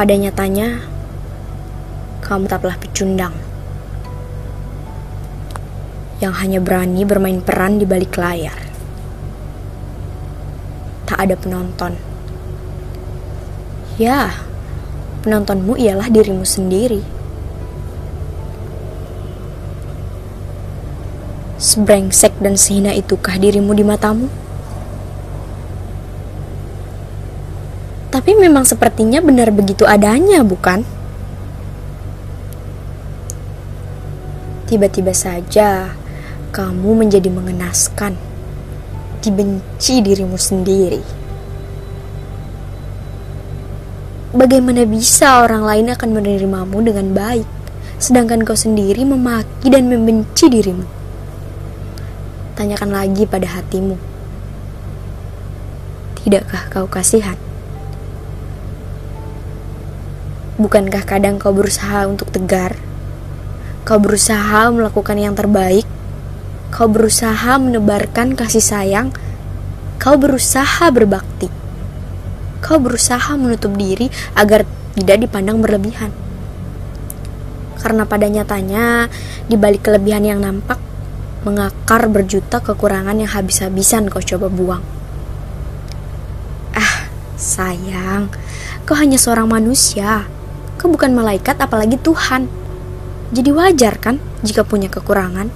Pada nyatanya, kamu tetaplah pecundang yang hanya berani bermain peran di balik layar. Tak ada penonton. Ya, penontonmu ialah dirimu sendiri. Sebrengsek dan sehina itukah dirimu di matamu? Tapi memang sepertinya benar begitu adanya, bukan? Tiba-tiba saja kamu menjadi mengenaskan, dibenci dirimu sendiri. Bagaimana bisa orang lain akan menerimamu dengan baik, sedangkan kau sendiri memaki dan membenci dirimu? Tanyakan lagi pada hatimu. Tidakkah kau kasihan? Bukankah kadang kau berusaha untuk tegar? Kau berusaha melakukan yang terbaik? Kau berusaha menebarkan kasih sayang? Kau berusaha berbakti? Kau berusaha menutup diri agar tidak dipandang berlebihan? Karena pada nyatanya, di balik kelebihan yang nampak, mengakar berjuta kekurangan yang habis-habisan kau coba buang. Ah, sayang, kau hanya seorang manusia. Kau bukan malaikat apalagi Tuhan. Jadi wajar kan jika punya kekurangan?